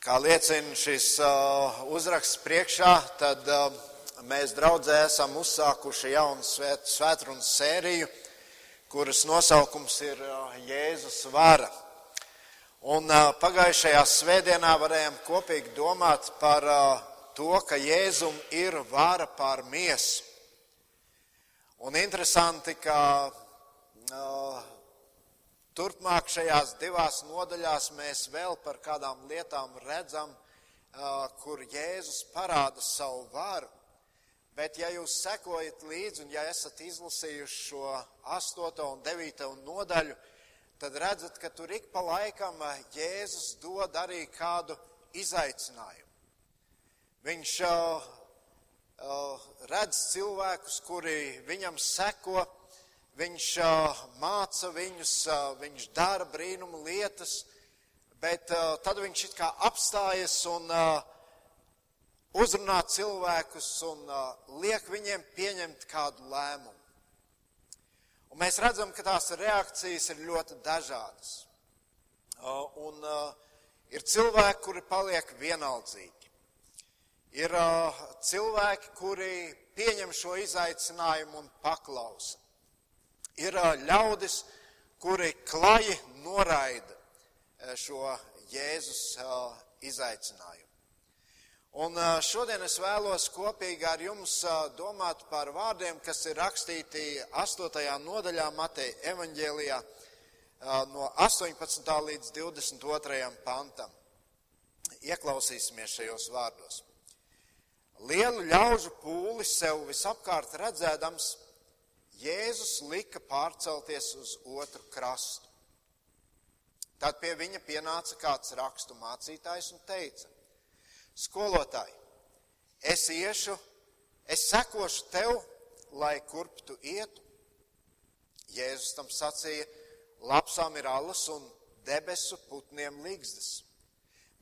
Kā liecina šis uh, uzraksts priekšā, tad uh, mēs draudzē esam uzsākuši jaunu svēt, svētrunas sēriju, kuras nosaukums ir uh, Jēzus vara. Un pagājušajā svētdienā varējām kopīgi domāt par to, ka Jēzum ir vara pār miesu. Un interesanti, ka Turpmāk šajās divās nodaļās mēs vēl par kādām lietām redzam, kur Jēzus parāda savu varu. Bet, ja jūs sekojat līdzi un ja esat izlasījuši šo 8. un 9. nodaļu, tad redzat, ka tur ik pa laikam Jēzus dod arī kādu izaicinājumu. Viņš redz cilvēkus, kuri viņam seko, viņš māca viņus, viņš dara brīnumu lietas, bet tad viņš it kā apstājas un uzrunā cilvēkus un liek viņiem pieņemt kādu lēmumu. Un mēs redzam, ka tās reakcijas ir ļoti dažādas. Un ir cilvēki, kuri paliek vienaldzīgi. Ir cilvēki, kuri pieņem šo izaicinājumu un paklausa ir ļaudis, kuri klaji noraida šo Jēzus izaicinājumu. Un šodien es vēlos kopīgi ar jums domāt par vārdiem, kas ir rakstīti 8. nodaļā Mateja evaņģēlijā no 18. līdz 22. pantam. Ieklausīsimies šajos vārdos. Lielu ļaužu pūli sev visapkārt redzēdams, Jēzus lika pārcelties uz otru krastu. Tad pie viņa pienāca kāds rakstu mācītājs un teica: Skolotāji, es iešu, es sekošu tev, lai kurp tu ietu. Jēzus tam sacīja: Lapsām ir alas un debesu putniem līgzdas,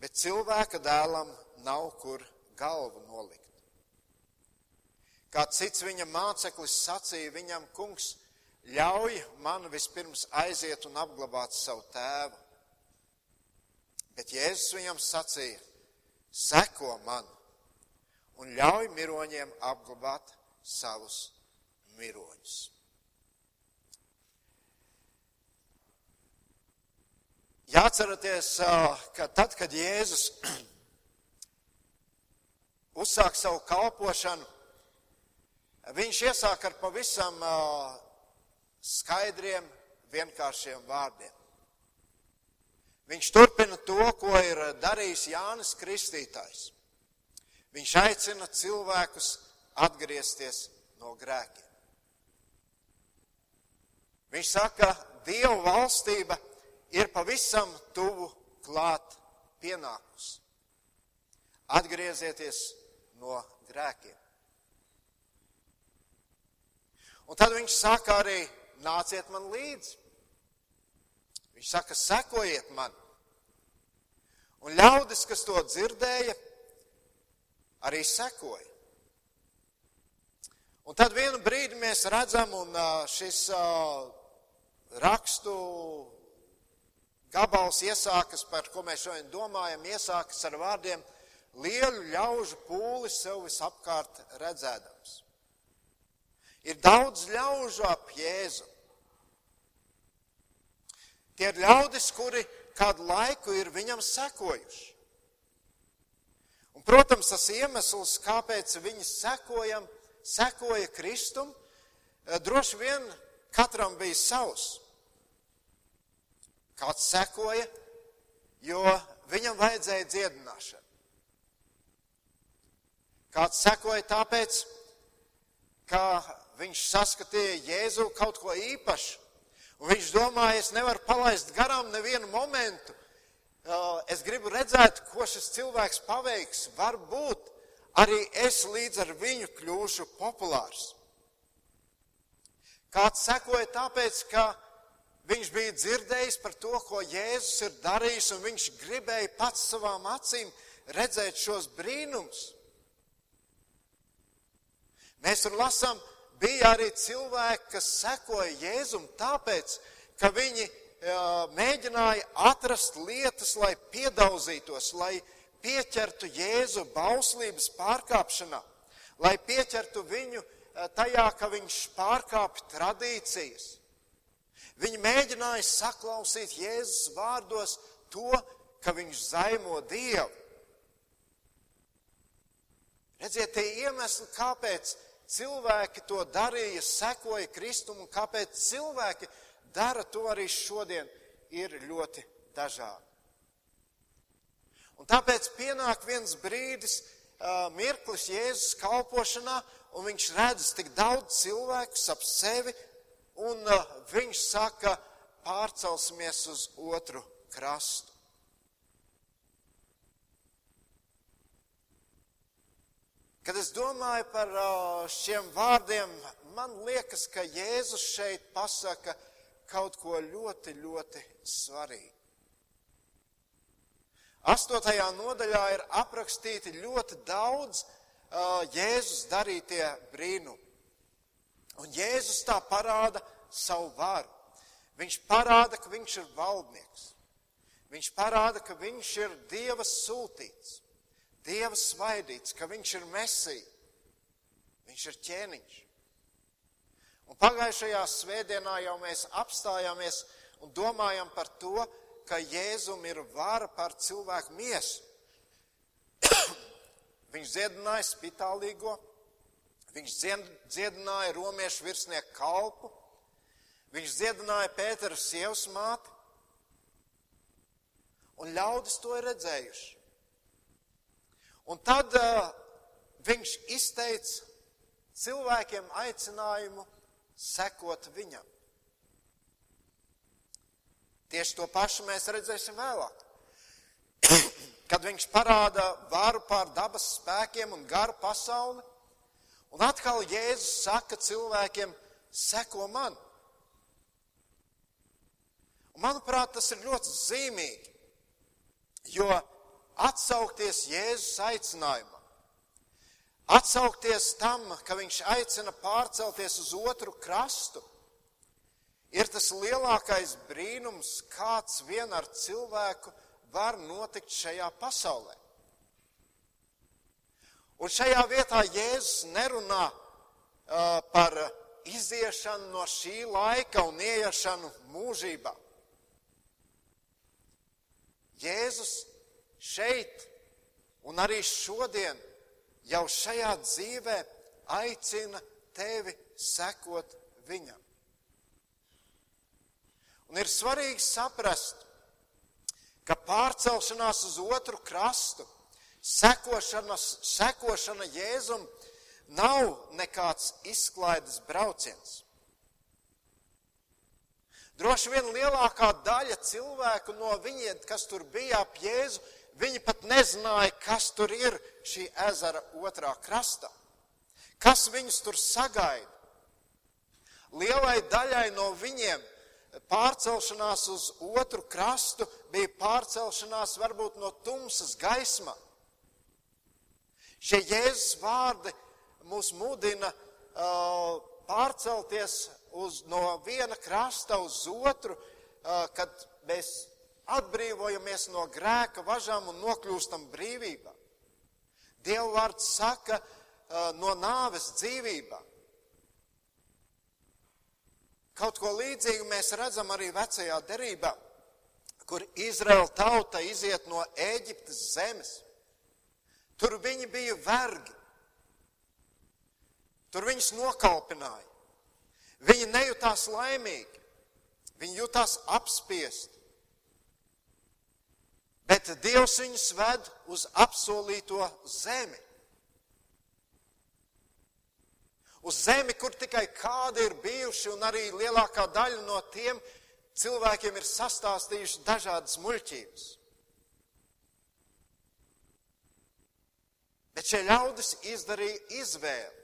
bet cilvēka dēlam nav kur galvu nolikt. Kā cits viņa māceklis sacīja viņam, kungs, ļauj man vispirms aiziet un apglabāt savu tēvu. Bet Jēzus viņam sacīja, seko man un ļauj miroņiem apglabāt savus miroņus. Jāatceraties, ka tad, kad Jēzus uzsāk savu kalpošanu, Viņš iesāk ar pavisam skaidriem, vienkāršiem vārdiem. Viņš turpina to, ko ir darījis Jānis Kristītājs. Viņš aicina cilvēkus atgriezties no grēkiem. Viņš saka, Dieva valstība ir pavisam tuvu klāt pienākus. Atgriezieties no grēkiem. Un tad viņš saka arī, nāciet man līdzi. Viņš saka, sekojiet man. Un ļaudis, kas to dzirdēja, arī sekoja. Un tad vienu brīdi mēs redzam, un šis rakstu gabals iesākas, par ko mēs šodien domājam, iesākas ar vārdiem lielu ļaužu pūli sev visapkārt redzēdams. Ir daudz ļaužu ap Jēzu. Tie ir ļaudis, kuri kādu laiku ir viņam sekojuši. Un, protams, tas iemesls, kāpēc viņi sekojam, sekoja Kristum, eh, droši vien katram bija savs. Kāds sekoja, jo viņam vajadzēja dziedināšanu. Kāds sekoja tāpēc, ka viņš saskatīja Jēzu kaut ko īpašu. Un viņš domāja, es nevaru palaist garām nevienu momentu. Es gribu redzēt, ko šis cilvēks paveiks. Varbūt arī es līdz ar viņu kļūšu populārs. Kāds sekoja tāpēc, ka viņš bija dzirdējis par to, ko Jēzus ir darījis, un viņš gribēja pats savām acīm redzēt šos brīnumus. Mēs tur lasām, bija arī cilvēki, kas sekoja Jēzum tāpēc, ka viņi mēģināja atrast lietas, lai piedauzītos, lai pieķertu Jēzu bauslības pārkāpšanā, lai pieķertu viņu tajā, ka viņš pārkāpj tradīcijas. Viņi mēģināja saklausīt Jēzus vārdos to, ka viņš zaimo Dievu. Redziet, tie iemesli, kāpēc cilvēki to darīja, sekoja Kristumu, un kāpēc cilvēki dara to arī šodien, ir ļoti dažādi. Un tāpēc pienāk viens brīdis, mirklis Jēzus kalpošanā, un viņš redz tik daudz cilvēku ap sevi, un viņš saka, pārcelsimies uz otru krastu. Kad es domāju par šiem vārdiem, man liekas, ka Jēzus šeit pasaka kaut ko ļoti, ļoti svarīgu. Astotajā nodaļā ir aprakstīti ļoti daudz Jēzus darītie brīnumi. Un Jēzus tā parāda savu varu. Viņš parāda, ka viņš ir valdnieks. Viņš parāda, ka viņš ir Dieva sūtīts, Dieva svaidīts, ka viņš ir mesija. Viņš ir ķēniņš. Un pagājušajā svētdienā jau mēs apstājāmies un domājam par to, ka Jēzum ir vara pār cilvēku miesu. viņš dziedināja spitālīgo, viņš dziedināja romiešu virsnieku kalpu, viņš dziedināja Pētera sievas māti, un ļaudis to ir redzējuši. Un tad uh, viņš izteica cilvēkiem aicinājumu sekot viņam. Tieši to pašu mēs redzēsim vēlāk. Kad viņš parāda varu pār dabas spēkiem un garu pasauli, un atkal Jēzus saka cilvēkiem, seko man. Un manuprāt, tas ir ļoti zīmīgi, jo atsaukties Jēzus aicinājumam, atsaukties tam, ka viņš aicina pārcelties uz otru krastu, ir tas lielākais brīnums, kāds vien ar cilvēku var notikt šajā pasaulē. Un šajā vietā Jēzus nerunā uh, par iziešanu no šī laika un ieiešanu mūžībā. Jēzus šeit un arī šodien jau šajā dzīvē aicina tevi sekot viņam. Un ir svarīgi saprast, ka pārcelšanās uz otru krastu, sekošana Jēzum nav nekāds izklaides brauciens. Droši vien lielākā daļa cilvēku no viņiem, kas tur bija ap Jēzu, viņi pat nezināja, kas tur ir šī ezera otrā krastā. Kas viņus tur sagaida? Lielai daļai no viņiem pārcelšanās uz otru krastu bija pārcelšanās varbūt no tumsas gaismā. Šie Jēzus vārdi mūs mudina uh, pārcelties uz, no viena krasta uz otru, uh, kad mēs atbrīvojamies no grēka važām un nokļūstam brīvībā. Dieva vārds saka, no nāves dzīvībā. Kaut ko līdzīgu mēs redzam arī vecajā derībā, kur Izraela tauta iziet no Ēģiptes zemes. Tur viņi bija vergi. Tur viņus nokalpināja. Viņi nejūtās laimīgi, viņi jutās apspiesti. Bet Dievs viņus ved uz apsolīto zemi. uz zemi, kur tikai kādi ir bijuši, un arī lielākā daļa no tiem cilvēkiem ir sastāstījuši dažādas muļķības. Bet šie ļaudis izdarīja izvēli.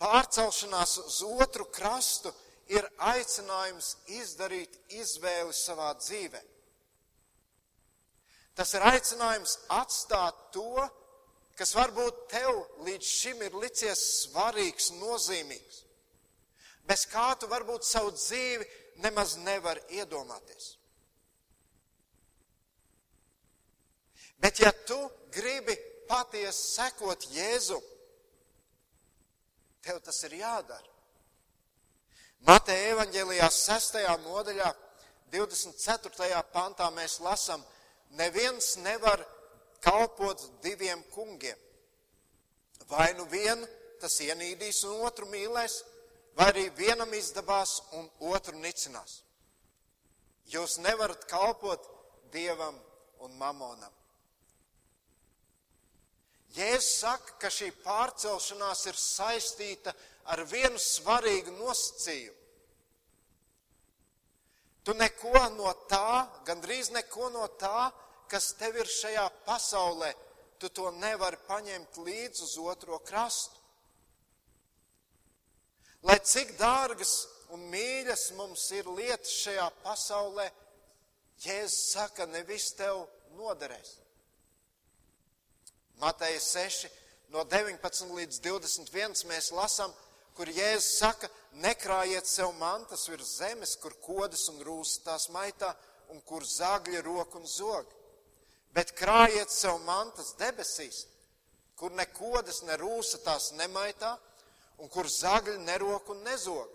Pārcelšanās uz otru krastu ir aicinājums izdarīt izvēli savā dzīvē. Tas ir aicinājums atstāt to, kas varbūt tev līdz šim ir licies svarīgs, nozīmīgs, bez kā tu varbūt savu dzīvi nemaz nevar iedomāties. Bet ja tu gribi patiesi sekot Jēzu, tev tas ir jādara. Mateja evaņģēlijā 6. nodaļā, 24. pantā mēs lasām, neviens nevar kalpot diviem kungiem. Vai nu vienu tas ienīdīs un otru mīlēs, vai arī vienam izdevās un otru nicinās. Jūs nevarat kalpot dievam un mamonam. Jēzus saka, ka šī pārcelšanās ir saistīta ar vienu svarīgu nosacījumu. Tu neko no tā, gandrīz neko no tā, kas tev ir šajā pasaulē, tu to nevari paņemt līdzi uz otro krastu. Lai cik dārgas un mīļas mums ir lietas šajā pasaulē, Jēzus saka, nevis tev noderēs. Mateja 6, no 19 līdz 21 mēs lasām, kur Jēzus saka, nekrājiet sev mantas virs zemes, kur kodas un rūsas tās maitā, un kur zagļa roku un zog. Bet krājiet sev mantas debesīs, kur ne kodas, ne rūsa tās nemaitā, un kur zagļa nerok un nezog.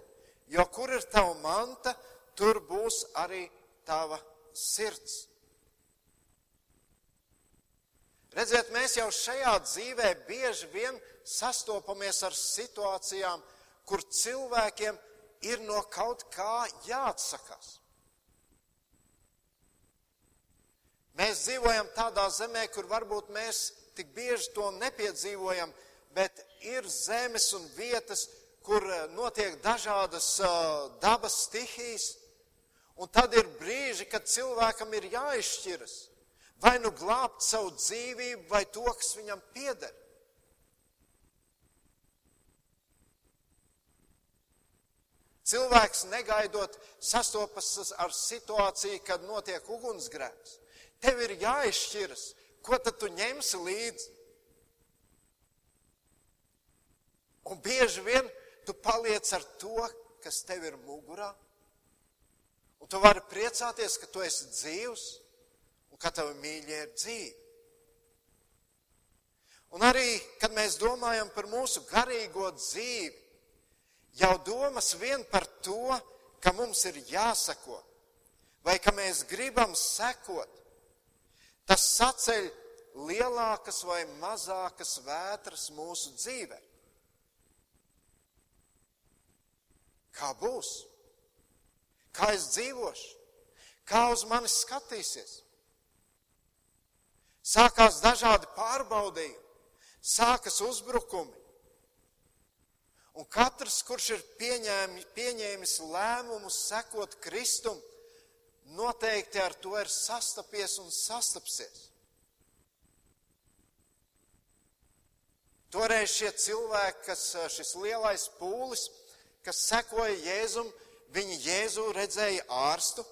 Jo kur ir tava manta, tur būs arī tava sirds. Redziet, mēs jau šajā dzīvē bieži vien sastopamies ar situācijām, kur cilvēkiem ir no kaut kā jāatsakās. Mēs dzīvojam tādā zemē, kur varbūt mēs tik bieži to nepiedzīvojam, bet ir zemes un vietas, kur eh, notiek dažādas uh, dabas stihijas, un tad ir brīži, kad cilvēkam ir jāizšķiras vai nu glābt savu dzīvību, vai to, kas viņam pieder. Cilvēks negaidot sastopas ar situāciju, kad notiek ugunsgrēks. Tev ir jāizšķiras, ko tad tu ņemsi līdzi. Un bieži vien tu paliec ar to, kas tev ir mugurā. Un tu vari priecāties, ka tu esi dzīvs ka tavi mīļie ir dzīvi. Un arī, kad mēs domājam par mūsu garīgo dzīvi, jau domas vien par to, ka mums ir jāsako, vai ka mēs gribam sekot, tas saceļ lielākas vai mazākas vētras mūsu dzīvē. Kā būs? Kā es dzīvošu? Kā uz mani skatīsies? Sākās dažādi pārbaudījumi, sākas uzbrukumi. Un katrs, kurš ir pieņēmi, pieņēmis lēmumu sekot Kristum, noteikti ar to ir sastapies un sastapsies. Toreiz šie cilvēki, kas šis lielais pūlis, kas sekoja Jēzum, viņi Jēzu redzēja ārstu,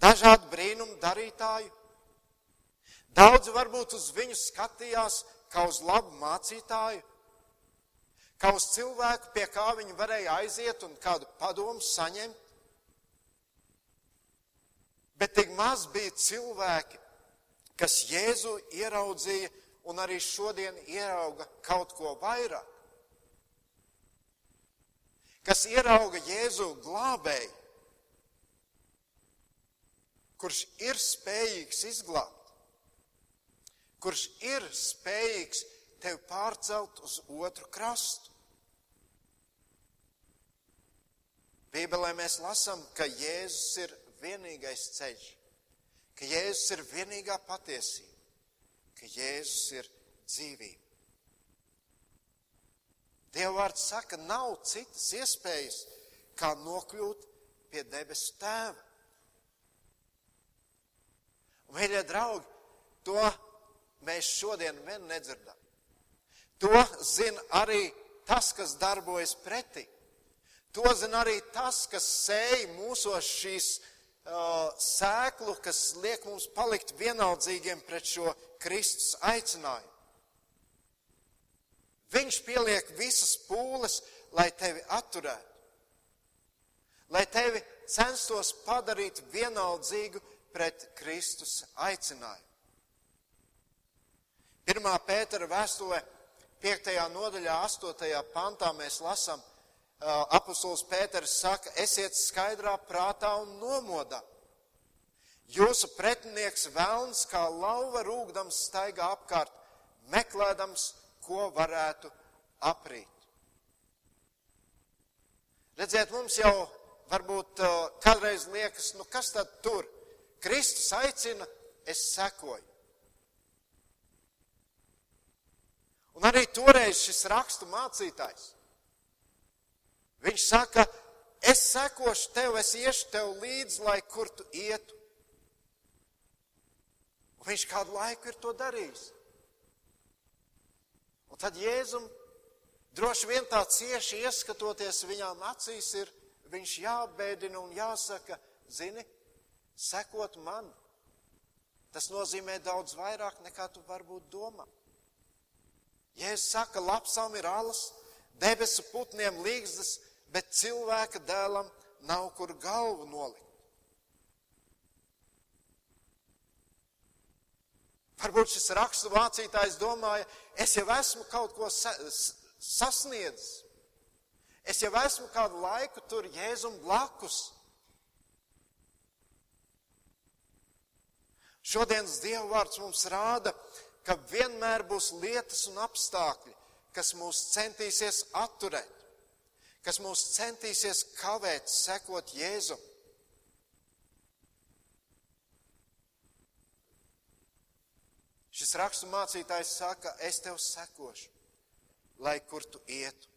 dažādu brīnumu darītāju, Daudzi varbūt uz viņu skatījās kā uz labu mācītāju, kā uz cilvēku, pie kā viņi varēja aiziet un kādu padomu saņemt. Bet tik maz bija cilvēki, kas Jēzu ieraudzīja un arī šodien ierauga kaut ko vairāk. Kas ierauga Jēzu glābēju, kurš ir spējīgs izglābt kurš ir spējīgs tevi pārcelt uz otru krastu. Bībelē mēs lasām, ka Jēzus ir vienīgais ceļš, ka Jēzus ir vienīgā patiesība, ka Jēzus ir dzīvība. Dieva vārds saka, nav citas iespējas, kā nokļūt pie debesu tēva. Un, mīļie draugi, to mēs šodien vien nedzirdam. To zina arī tas, kas darbojas pretī. To zina arī tas, kas sēž mūsos šīs uh, sēklu, kas liek mums palikt vienaldzīgiem pret šo Kristus aicinājumu. Viņš pieliek visas pūles, lai tevi atturētu, lai tevi censtos padarīt vienaldzīgu pret Kristus aicinājumu. 1. Pētera vēstulē, 5. nodaļā, 8. pantā mēs lasām, apustulis Pēters saka, esiet skaidrā prātā un nomodā. Jūsu pretinieks vēlns kā lauva rūgdams staigā apkārt, meklēdams, ko varētu aprīt. Redziet, mums jau varbūt kādreiz liekas, nu kas tad tur? Kristus aicina, es sekoju. Un arī toreiz šis rakstu mācītājs, viņš saka, es sekošu tev, es iešu tev līdzi, lai kur tu ietu. Un viņš kādu laiku ir to darījis. Un tad Jēzum droši vien tā cieši ieskatoties viņām acīs ir, viņš jābēdina un jāsaka, zini, sekot man. Tas nozīmē daudz vairāk nekā tu varbūt domā. Jēzus saka, lapsām ir alas, debesu putniem līgzdas, bet cilvēka dēlam nav kur galvu nolikt. Varbūt šis rakstu mācītājs domāja, es jau esmu kaut ko sa sasniedzis. Es jau esmu kādu laiku tur Jēzum blakus. Šodienas Dieva vārds mums rāda, ka vienmēr būs lietas un apstākļi, kas mūs centīsies atturēt, kas mūs centīsies kavēt, sekot Jēzum. Šis rakstu mācītājs saka, es tev sekošu, lai kur tu ietu.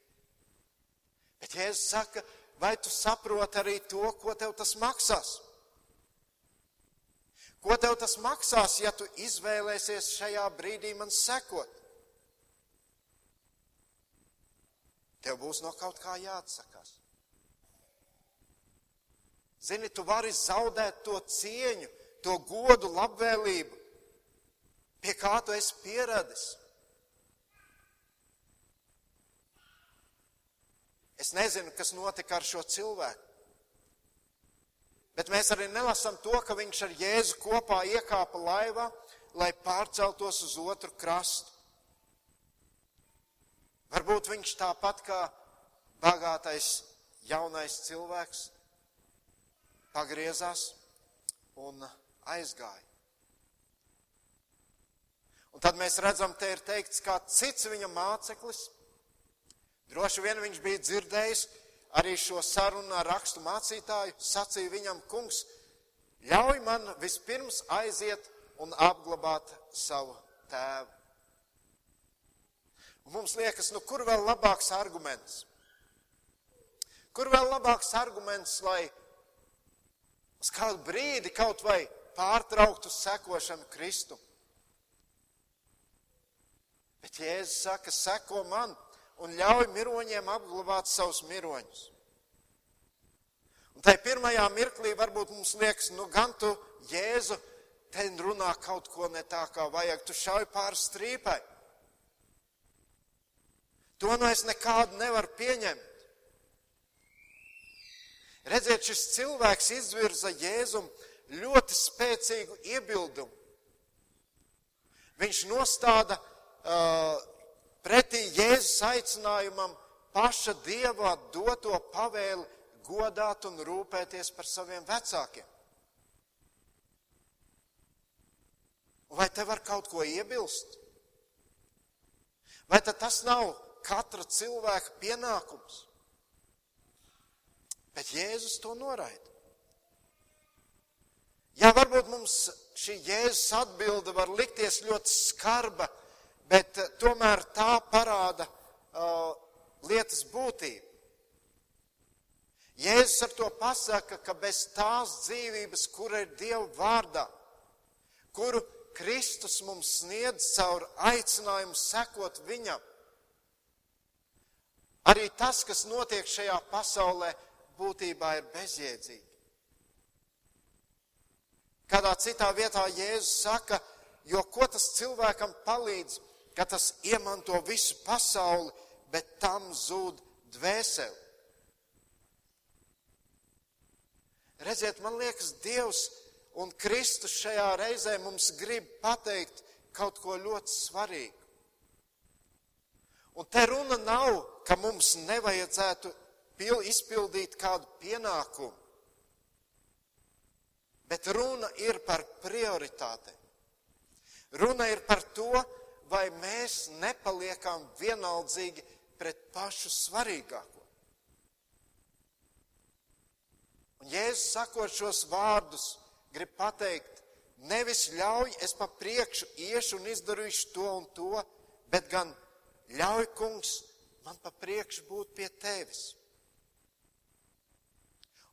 Bet Jēzus saka, vai tu saproti arī to, ko tev tas maksās? Ko tev tas maksās, ja tu izvēlēsies šajā brīdī man sekot? Tev būs no kaut kā jāatsakās. Zini, tu vari zaudēt to cieņu, to godu, labvēlību, pie kā tu esi pieradis. Es nezinu, kas notika ar šo cilvēku. Bet mēs arī nelasām to, ka viņš ar Jēzu kopā iekāpa laivā, lai pārceltos uz otru krastu. Varbūt viņš tāpat kā bagātais jaunais cilvēks pagriezās un aizgāja. Un tad mēs redzam, te ir teikts, kā cits viņa māceklis. Droši vien viņš bija dzirdējis, arī šo sarunu ar rakstu mācītāju, sacīja viņam, kungs, ļauj man vispirms aiziet un apglabāt savu tēvu. Un mums liekas, nu kur vēl labāks arguments? Kur vēl labāks arguments, lai uz kādu brīdi kaut vai pārtrauktu sekošanu Kristu? Bet Jēzus saka, seko man, un ļauj miroņiem apglabāt savus miroņus. Un tai pirmajā mirklī varbūt mums liekas, nu gan tu, Jēzu, te runā kaut ko ne tā, kā vajag, tu šauj pāri strīpai. To nu es nekādu nevaru pieņemt. Redziet, šis cilvēks izvirza Jēzum ļoti spēcīgu iebildumu. Viņš nostāda uh, pretī Jēzus aicinājumam paša Dievā doto pavēli godāt un rūpēties par saviem vecākiem. Vai te var kaut ko iebilst? Vai tas nav katra cilvēka pienākums? Bet Jēzus to noraida. Jā, varbūt mums šī Jēzus atbilde var likties ļoti skarba, bet eh, tomēr tā parāda uh, lietas būtību. Jēzus ar to pasaka, ka bez tās dzīvības, kura ir Dieva vārdā, kuru Kristus mums sniedz caur aicinājumu sekot viņam, arī tas, kas notiek šajā pasaulē, būtībā ir bezjēdzīgi. Kādā citā vietā Jēzus saka, jo ko tas cilvēkam palīdz, ka tas iemanto visu pasauli, bet tam zūd dvēseli. Redziet, man liekas, Dievs un Kristus šajā reizē mums grib pateikt, kaut ko ļoti svarīgu. Un te runa nav, ka mums nevajadzētu izpildīt kādu pienākumu, bet runa ir par prioritātēm. Runa ir par to, vai mēs nepaliekam vienaldzīgi pret pašu svarīgāko. Un Jēzus sakot šos vārdus, grib pateikt, nevis ļauj es pa priekšu iešu un izdarīšu to un to, bet gan ļauj, kungs, man pa priekšu būt pie tevis.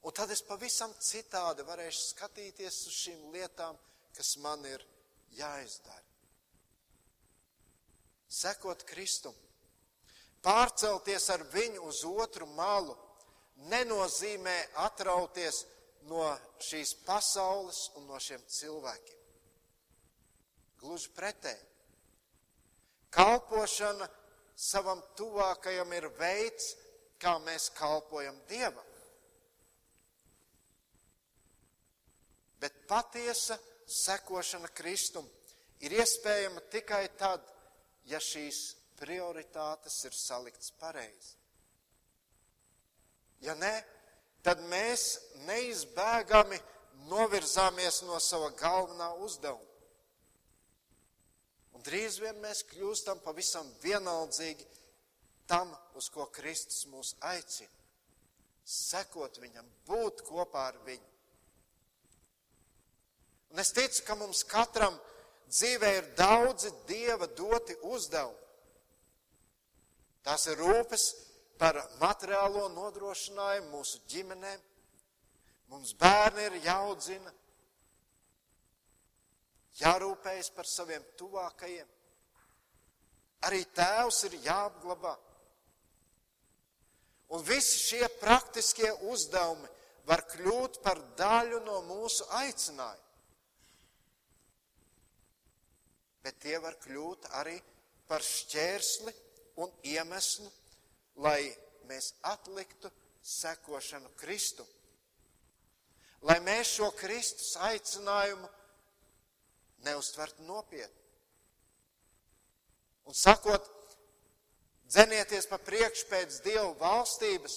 Un tad es pavisam citādi varēšu skatīties uz šīm lietām, kas man ir jāizdara. Sekot Kristum, pārcelties ar viņu uz otru malu, nenozīmē atrauties no šīs pasaules un no šiem cilvēkiem. Gluži pretēji. Kalpošana savam tuvākajam ir veids, kā mēs kalpojam Dievam. Bet patiesa sekošana Kristum ir iespējama tikai tad, ja šīs prioritātes ir salikts pareizi. Ja nē, tad mēs neizbēgami novirzāmies no sava galvenā uzdevuma. Drīz vien mēs kļūstam pavisam vienaldzīgi tam, uz ko Kristus mūs aicina. Sekot viņam, būt kopā ar viņu. Un es ticu, ka mums katram dzīvē ir daudzi dieva doti uzdevumi. Tās ir rūpes par materiālo nodrošinājumu mūsu ģimenēm. Mums bērni ir jāaudzina, jārūpējas par saviem tuvākajiem. Arī tēvs ir jāapglabā. Un visi šie praktiskie uzdevumi var kļūt par daļu no mūsu aicinājuma. bet tie var kļūt arī par šķērsli un iemeslu, lai mēs atliktu sekošanu Kristu. Lai mēs šo Kristus aicinājumu neuztvertu nopietni. Un sakot, dzenieties pa priekšu pēc Dieva valstības,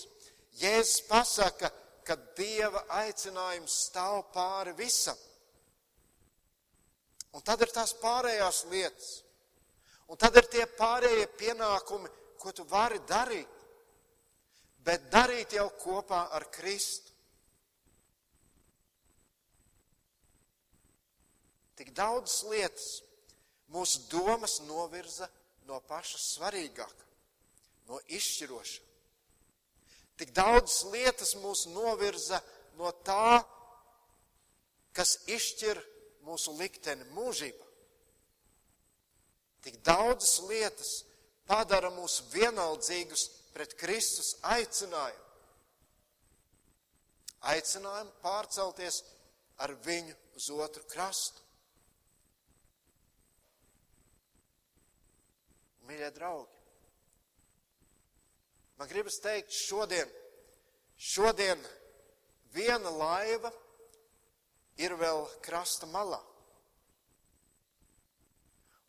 Jēzus pasaka, ka Dieva aicinājums stāv pāri visam. Un tad ir tās pārējās lietas. Un tad ir tie pārējie pienākumi, ko tu vari darīt. Bet darīt jau kopā ar Kristu. Tik daudz lietas mūsu domas novirza no paša svarīgākā, no izšķirošā. Tik daudz lietas mūs novirza no tā, kas izšķir mūsu likteni mūžībā. Tik daudzas lietas padara mūs vienaldzīgus pret Kristus aicinājumu. Aicinājumu pārcelties ar viņu uz otru krastu. Mīļie draugi, man gribas teikt, šodien, šodien viena laiva ir vēl krasta malā.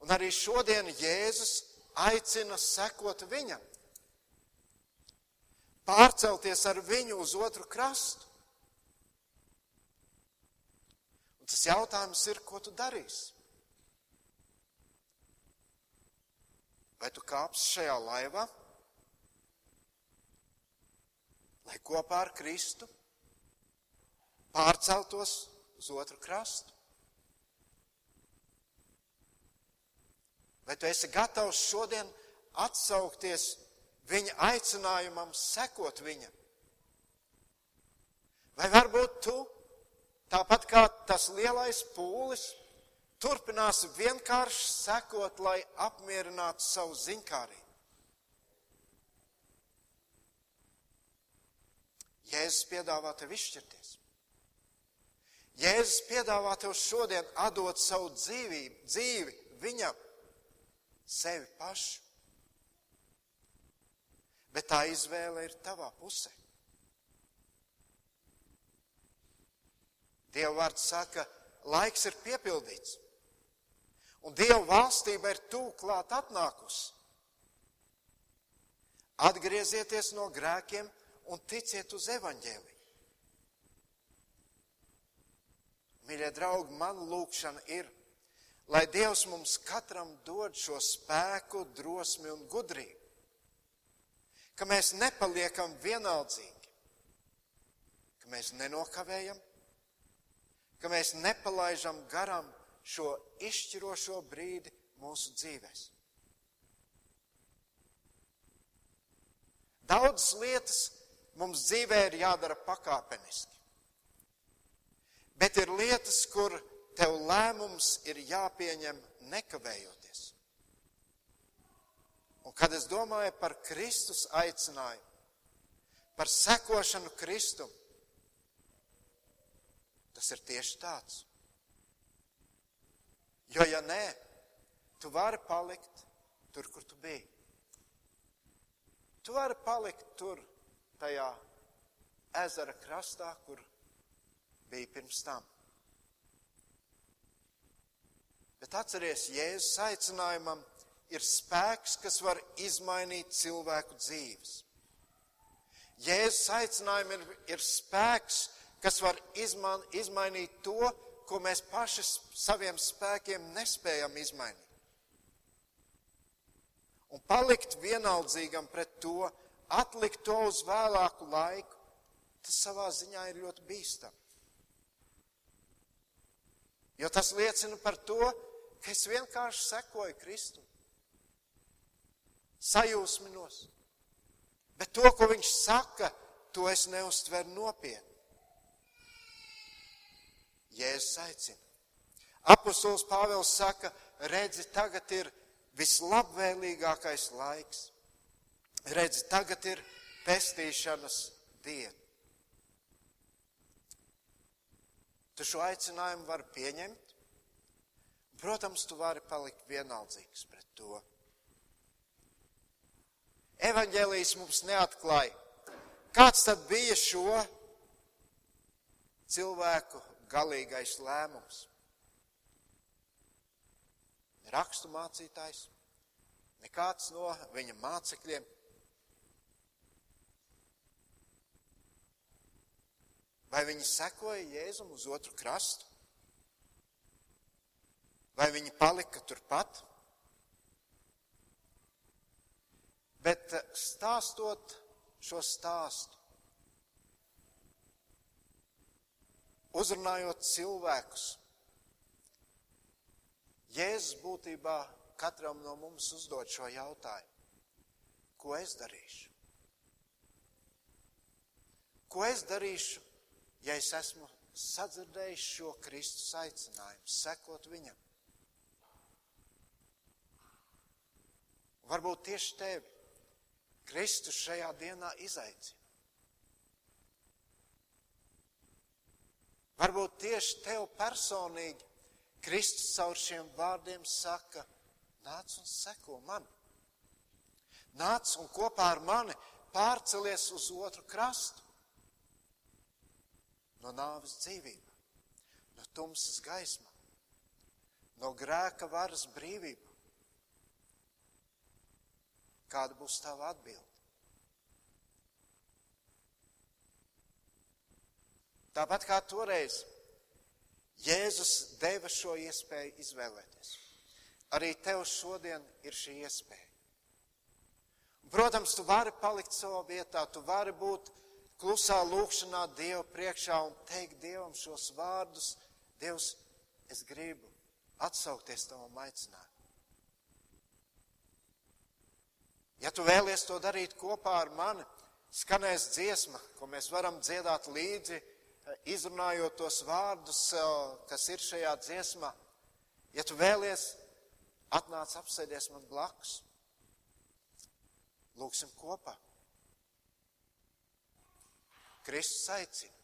Un arī šodien Jēzus aicina sekot viņam, pārcelties ar viņu uz otru krastu. Un tas jautājums ir, ko tu darīsi? Vai tu kāpsi šajā laivā, lai kopā ar Kristu pārceltos uz otru krastu? Vai tu esi gatavs šodien atsaukties viņa aicinājumam, sekot viņam? Vai varbūt tu, tāpat kā tas lielais pūlis, turpināsi vienkārši sekot, lai apmierinātu savu ziņkārību? Jēzus piedāvā tev izšķirties. Jēzus piedāvā tev šodien atdot savu dzīvību, dzīvi viņam, sevi pašu. Bet tā izvēle ir tavā pusē. Dieva vārds saka, laiks ir piepildīts. Un Dieva valstība ir tūklāt atnākusi. Atgriezieties no grēkiem un ticiet uz evaņģēliju. Mīļie draugi, man lūkšana ir, lai Dievs mums katram dod šo spēku, drosmi un gudrību, ka mēs nepaliekam vienaldzīgi, ka mēs nenokavējam, ka mēs nepalaidām garām šo izšķirošo brīdi mūsu dzīvēm. Daudzas lietas mums dzīvē ir jādara pakāpeniski. Bet ir lietas, kur tev lēmums ir jāpieņem nekavējoties. Un kad es domāju par Kristus aicinājumu, par sekošanu Kristum, tas ir tieši tāds. Jo, ja nē, tu vari palikt tur, kur tu biji. Tu vari palikt tur, tajā ezera krastā, kur bija pirms tam. Bet atceries, Jēzus aicinājumam ir spēks, kas var izmainīt cilvēku dzīves. Jēzus aicinājumam ir, ir spēks, kas var izman, izmainīt to, ko mēs paši saviem spēkiem nespējam izmainīt un palikt vienaldzīgam pret to, atlikt to uz vēlāku laiku, tas savā ziņā ir ļoti bīstami. Jo tas liecina par to, ka es vienkārši sekoju Kristu. Sajūsminos. Bet to, ko viņš saka, to es neuztveru nopietni. Jēzus aicina. Apostols Pāvils saka, redzi, tagad ir vislabvēlīgākais laiks. Redzi, tagad ir pestīšanas diena. Tu šo aicinājumu vari pieņemt. Protams, tu vari palikt vienaldzīgs pret to. Evangelijas mums neatklāja, kāds tad bija šo cilvēku galīgais lēmums rakstu mācītājs, nekāds no viņa mācekļiem. Vai viņi sekoja Jēzum uz otru krastu? Vai viņi palika turpat? Bet eh, stāstot šo stāstu, uzrunājot cilvēkus, Jēzus būtībā katram no mums uzdod šo jautājumu. Ko es darīšu? Ko es darīšu, ja es esmu sadzirdējis šo Kristus aicinājumu, sekot viņam? Varbūt tieši tevi Kristus šajā dienā izaicina. Varbūt tieši tev personīgi Kristus caur šiem vārdiem saka, nāc un seko man. Nāc un kopā ar mani pārcelies uz otru krastu. No nāves dzīvība, no tumsas gaisma, no grēka varas brīvība. Kāda būs tava atbilde? Tāpat kā toreiz Jēzus deva šo iespēju izvēlēties. Arī tev šodien ir šī iespēja. Protams, tu vari palikt savā vietā, tu vari būt klusā lūkšanā Dievu priekšā un teikt Dievam šos vārdus. Dievs, es gribu atsaukties tavam aicinājumam. Ja tu vēlies to darīt kopā ar mani, skanēs dziesma, ko mēs varam dziedāt līdzi izrunājot tos vārdus, kas ir šajā dziesmā, ja tu vēlies, atnāc apsēdies man blakus. Lūksim kopā. Kristus aicina.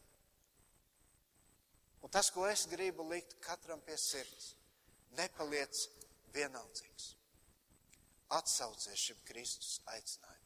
Un tas, ko es gribu likt katram pie sirds, nepaliec vienaldzīgs. Atsaucies šim Kristus aicinājumam.